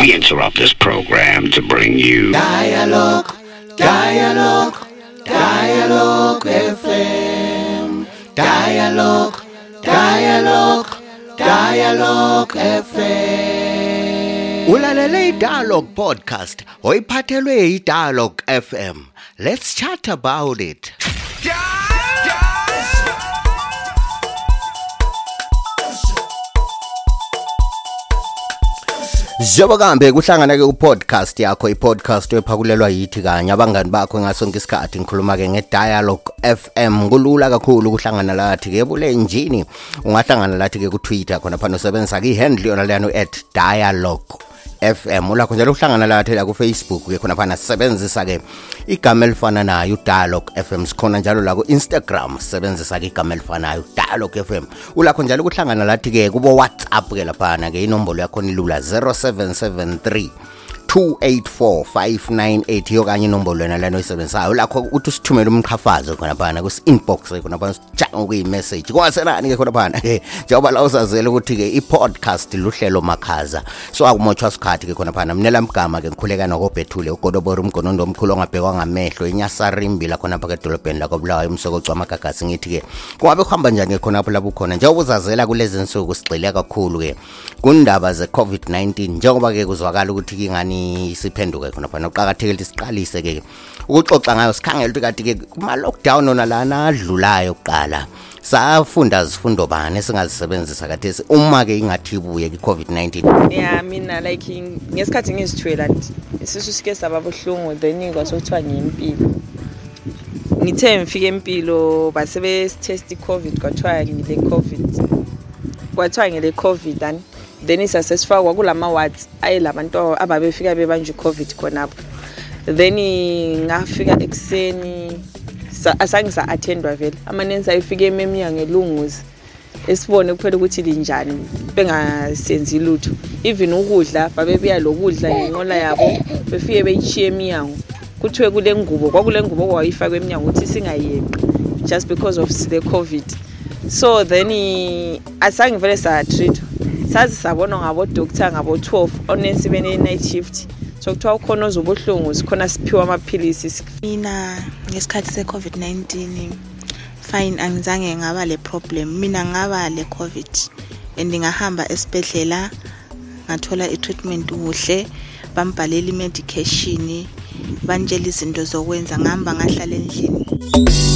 We interrupt this program to bring you Dialogue, Dialogue, Dialogue FM. Dialogue, Dialogue, Dialogue FM. Ulalele iDialogue podcast oyiphathelwe iDialogue FM. Let's chat about it. Njengoba kambe kuhlangana ke ku-podcast yakho i-podcast ephakulelwa yithi kanye abangani bakho ngasonke isikhathi ngikhuluma ke nge-dialogue FM kulula kakhulu ukuhlangana lathi ke ebulenjini ungahlangana lathi ke ku-Twitter khona phana usebenzisa ke i-handle yona leyano at dialogue. FM ulakho njalo uhlangana lathi la ku-Facebook ke khona phana sisebenzisa ke igama elifana nayo dialog FM sikhona njalo la ku-Instagram sisebenzisa ke igama elifanayo dialog FM ulakho njalo ukuhlangana lathi ke kubo WhatsApp ke laphana ke inombolo yakhona ilula 0773 284598 yokanye inombolo yena lena oyisebenzisayo. Lakho uthi usithumele umqhafazo khona phana kwisi-inbox khona phana sijanga okuyi-message kungasenani ke khona phana? Ke njengoba la usazele ukuthi ke i-podcast luhlelo makhaza. So akumotshwa sikhathi ke khona phana. Mnela mgama ke ngikhuleka nokobhethule ugodobora umgonondo omkhulu ongabhekwa ngamehlo inyasarimbi la khona phaka edolobheni lakobulawayo umsokocwa amagagasi ngithi ke kungabe kuhamba njani ke khonapho lapho ukhona njengoba uzazela kulezi nsuku sigxile kakhulu ke kundaba ze-covid-19 njengoba ke kuzwakala ukuthi kingani siphenduke khona phana. Uqakathekile ukuthi siqalise ke ukuxoxa ngayo sikhangele ukuthi kanti ke kuma-lockdown ona lana adlulayo kuqala safunda zifundo bani esingazisebenzisa kathesi uma ke ingathi ibuye i-covid-19 ya mina like ngesikhathi ngizithwela nje isisu sike saba buhlungu then kwasokuthiwa ngiyempilo ngithe ngifike empilo basebesitest i-covid kwathiwa ngile covid kwathiwa ngile covid ani? Then sasesifakwa kulama-wards ayelabantu ababefika bebanje i-covid khonapho. Then ngafika ekuseni sa- asange sa-attendwa vele. Amanensi ayefike ememnyango elunguzi esibone kuphela ukuthi linjani bengasenzi lutho. Even ukudla babebuya lokudla ngenqola yabo befike beyishiye emnyango. Kuthiwe kule ngubo kwakule ngubo okwayifakwe emnyango ukuthi singayeqi just because of the covid. So then i- asange vele sa-treatwa. Sazi sabonwa ngabodoktar ngabo-12 onensi bene-night shift. So kuthiwa ukhona ozobuhlungu sikhona siphiwa amaphilisi mina ngesikhathi se-covid-19 fine angizange ngaba le problem. Mina ngaba le covid and ngahamba esibhedlela ngathola i-treatment kuhle bambhalela i-medication bantshela izinto zokwenza ngihamba ngahlala endlini.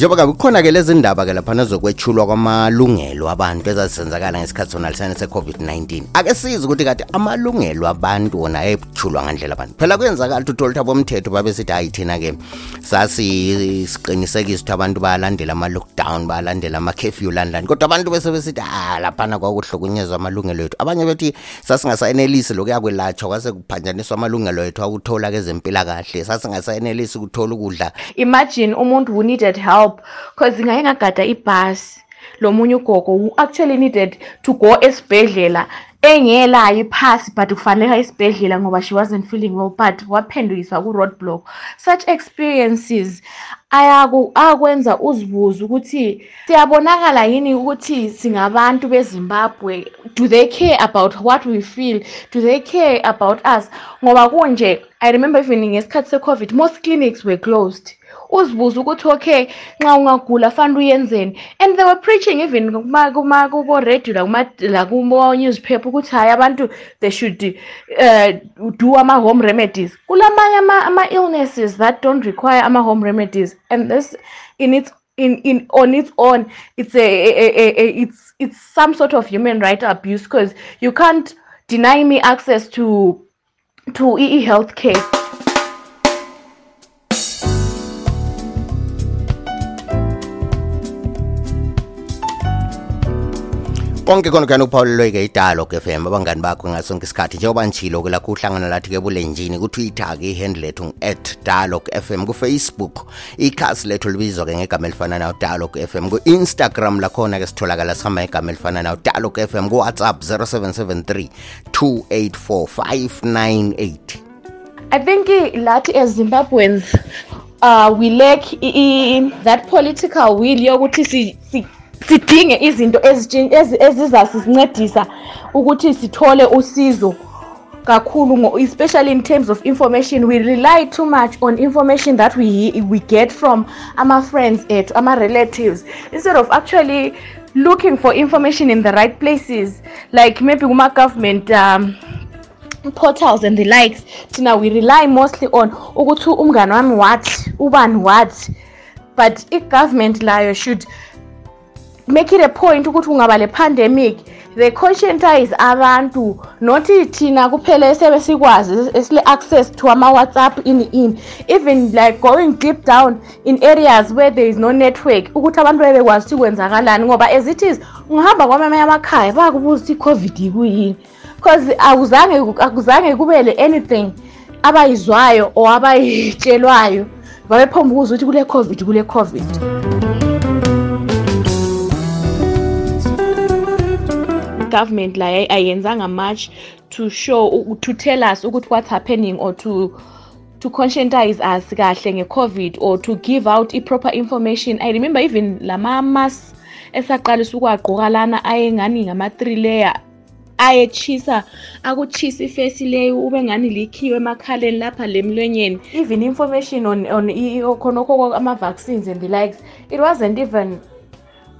Njengoba kabe kukhona-ke lezi ndaba ke laphana zokwethulwa kwamalungelo abantu ezazisenzakala ngesikhathi sona lisane se-covid-19 ake size ukuthi kade amalungelo abantu wona ayethulwa ngandlela abantu phela kuyenzakala ukuthi uthole ukuthi abomthetho babe sithi hayi thina-ke sasiqinisekisa ukuthi abantu bayalandela ama-lockdown bayalandela ama-curfew lani lani kodwa abantu bese besithi ha laphana kwakuhlukunyezwa amalungelo ethu. Abanye bethi sasingasayenelisi lokuya kwelatshwa kwase kuphanjaniswa amalungelo ethu awuthola kezempilakahle. Sasingasayenelisi ukuthola ukudla. Imagine umuntu who needed help because ngaye ngagada ibhasi. Lo munye ugogo who actually needed to go esibhedlela engelayo iphasi but kufanele esibhedlela ngoba she wasn't feeling well but waphendukiswa ku-roadblock. Such experiences ayakwenza uzibuze ukuthi siyabonakala yini ukuthi singabantu bezimbabwe? Do they care about what we feel? Do they care about us? Ngoba kunje i remember even ngesikhathi se-covid most clinics were closed uzibuze ukuthi okay nxa ungagula fanele uyenzeni. And they were preaching even kubo-radio lakubo-newspaper ukuthi hhayi abantu they should uh, do ama-home remedies. Kulamanye ama- ama-illnesses that don't require ama-home remedies. And this in its in, in on its own it's a, a, a, a it's it's some sort of human right abuse because you can't deny me access to to e health care konke khona kuyani uphawulelwe-ke idalo-ke fm abangani bakho ngasonke isikhathi njengoba njilo-ke lakho uhlangana lathi-ke bulenjini kutwitter-ke ihandle lethu at dialog fm kufacebook ikhasi lethu libizwa-ke ngegama elifana nayo dialog fm ku-instagram lakhona-ke sitholakala sihamba ngegama elifana nayo dialog fm ku-whatsapp 0773 284 598 I think that lathi as Zimbabweans uh, we lack that political will yokuthi si sidinge izinto ezizasincedisa ukuthi sithole usizo kakhulu especially in terms of information. We rely too much on information that we we get from our friends ethu ama relatives. Instead of actually looking for information in the right places like maybe kuma government um, portals and the likes thina we rely mostly on ukuthi umngane wami wathi ubani wathi. But i-government layo should make it a point ukuthi kungaba le pandemic. They conscientize abantu nothi thina kuphela esebe sikwazi esile access to ama WhatsApp in in even like going deep down in areas where there is no network ukuthi abantu bebekwazi ukuthi kwenzakalani ngoba as it is ungahamba kwamanye amakhaya bakubuza ukuthi i-covid ikuyini because akuzange akuzange kube le anything abayizwayo or abayitshelwayo babephomba ukuza ukuthi kule covid kule covid. Government la ay- ayenzanga much to show to tell us ukuthi what's happening or to to conscientize us kahle nge-covid or to give out i-proper information. I remember even lama-mas esaqalisa ukuwagqoka lana ayengani ngama-three layer ayechisa akuchisa ifesi leyo ube ngani likhiwe emakhaleni lapha lemlonyeni even information on, on khonokho ama-vaccines and the likes it wasn't even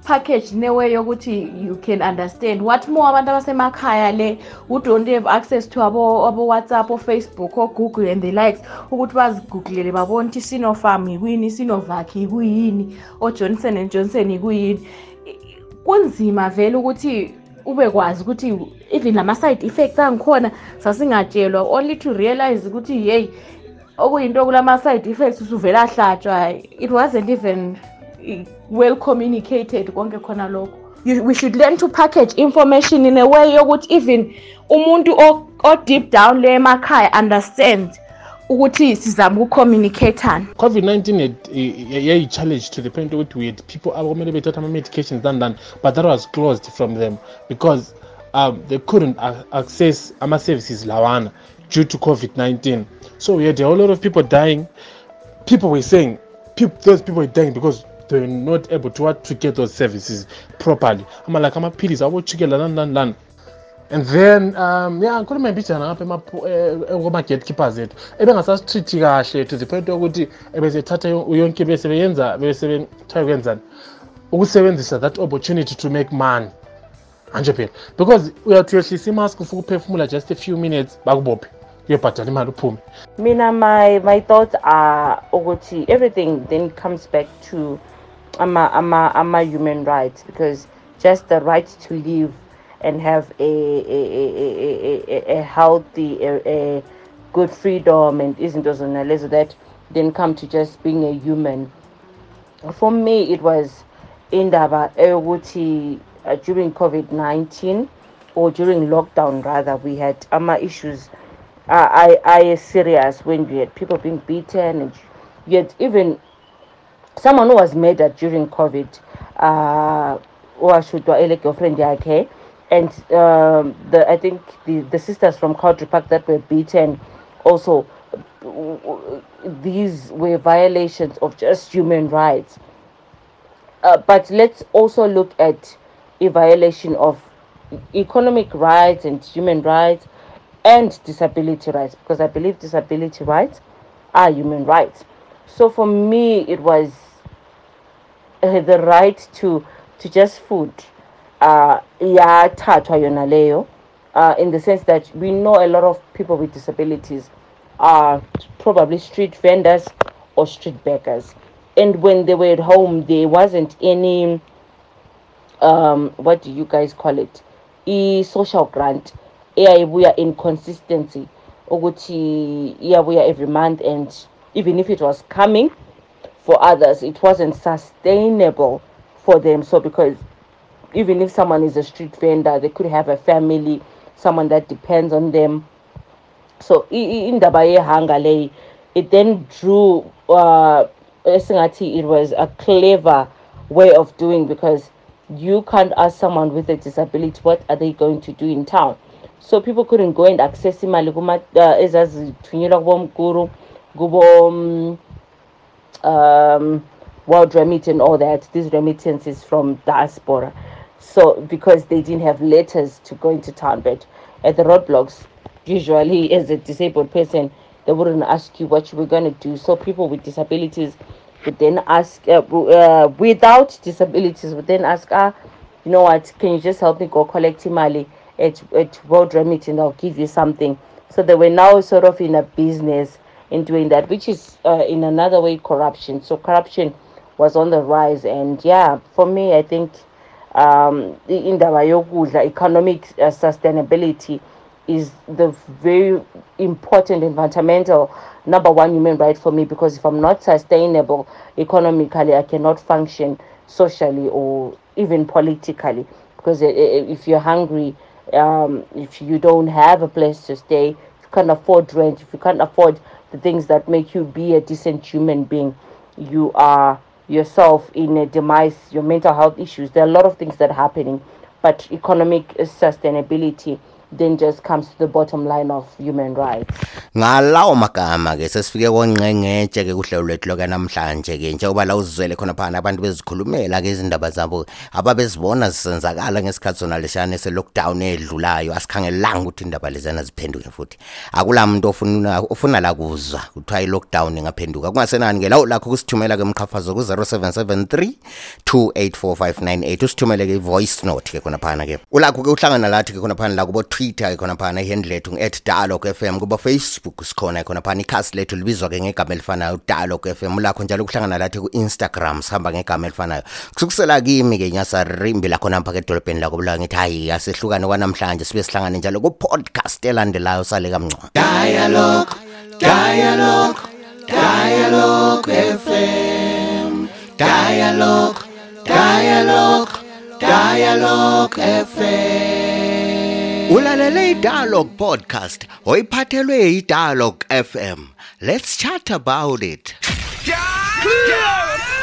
package newe yokuthi you can understand. What more abantu abasemakhaya le who don't have access to abo, abo whatsapp o-facebook o-google and the likes ukuthi bazigooglele babone ukuthi sinopharm yikuyini sinovac yikuyini o-johnson and johnson yikuyini. Kunzima vele ukuthi ubekwazi ukuthi even lama-side effects angikhona sasingatshelwa only to realize ukuthi yeyi okuyinto kulama-side effects usuvele ahlatshwa it wasn't even well communicated konke khona lokho. You- we should learn to package information in a way yokuthi even umuntu o- o-deep down le emakhaya understand ukuthi sizama ukucommunicatana COVID-19 had a challenge to the point ukuthi we had people abakumele bethatha ama-medications done done but that was closed from them because um, they couldn't access ama-services lawana due to COVID-19. So we had a whole lot of people dying. People were saying peop those people were dying because they were not able to, to get those services properly. Ama like amaphilisi abochukela lani lani lani and then um ngapha emapo- eh, kwama-gatekeepers ethu. Ebengasasitreat kahle to the point yokuthi ebesethatha yo- yonke bese beyenza besebethayo kwenzani ukusebenzisa that opportunity to make money. Manje phela. Because uyathi uyehlisa imask ufuna ukuphefumula just a few minutes bakubophe. Uyobhadala imali uphume. Mina my my thoughts are ukuthi everything then comes back to ama ama ama human rights because just the right to live and have a a a a, a, healthy a, a good freedom and zona lezo that then come to just being a human. For me it was indaba eyokuthi uh, during covid-19 or during lockdown rather we had ama issues. Uh, I, I serious when you had people being beaten and had even someone who was murdered during covid uh owashutwa ele girlfriend yakhe and um, the i think the, the sisters from Cowdray Park that were beaten also these were violations of just human rights uh, but let's also look at a violation of economic rights and human rights and disability rights because I believe disability rights are human rights. So for me, it was uh, the right to to just food. Uh, yathathwa yona leyo, uh, in the sense that we know a lot of people with disabilities are probably street vendors or street beggars, and when they were at home, there wasn't any um what do you guys call it? I-social grant eyayibuya in consistency ukuthi iyabuya every month and even if it was coming for others it wasn't sustainable for them. So because even if someone is a street vendor they could have a family someone that depends on them. So in yehanga leyi it then drew uh it was a clever way of doing because you can't ask someone with a disability what are they going to do in town? So people couldn't go and access imali kuma uh, kubo um, um WorldRemit and all that these remittances from diaspora. So because they didn't have letters to go into town but at the roadblocks usually as a disabled person they wouldn't ask you what you were going to do. So people with disabilities would then ask uh, uh, without disabilities would then ask ah you know what? Can you just help me go collect imali at, at WorldRemit and i'll give you something. So they were now sort of in a business in doing that which is uh, in another way corruption. So corruption was on the rise and yeah for me i think um indaba yokudla economic uh, sustainability is the very important and fundamental number one human right for me because if i'm not sustainable economically i cannot function socially or even politically. Because uh, if you're hungry um, if you don't have a place to stay can't afford rent if you can't afford the things that make you be a decent human being you are yourself in a demise your mental health issues. There are a lot of things that are happening but economic sustainability then just comes to the bottom line of human rights. Ngalawo magama ke sesifike konqengetshe ke kuhlelo lwethu lokanamhlanje ke njengoba la uzizwele khona phana abantu bezikhulumela ke izindaba zabo ababezibona zisenzakala ngesikhathi sona leshane se-lockdown edlulayo. Asikhangelanga ukuthi indaba lezana ziphenduke futhi. Akula muntu ofuna ofuna la kuzwa kuthiwa i-lockdown ingaphenduka. Kungasenani ke? Lawo lakho kusithumela ke mqhafazo ku-0773 284598 usithumele ke i-voice note ke khona phana ke. Ulakho ke uhlangana lathi ke khona phana la kubo twitter ke khona phana ihandle lethu ngu-at dialog fm kuba facebook sikhona khona phana ikhasi lethu libizwa ke ngegama elifanayo dialog fm lakho njalo kuhlangana lathi ku-instagram sihamba ngegama elifanayo. Kusukusela kimi ke nyasarimbi lakho nampa ke edolobheni lakobulawa ngithi hayi asehlukane kwanamhlanje sibe sihlangane njalo ku-podcast elandelayo sale kamncwa dialog dialog dialog fm dialog dialog dialog fm umamele iDialogue podcast oyiphathelwe yiDialogue FM. Let's chat about it.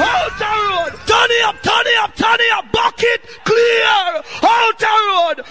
Hold road. Turn it up, turn it up, turn it up. Bucket clear. Hold road.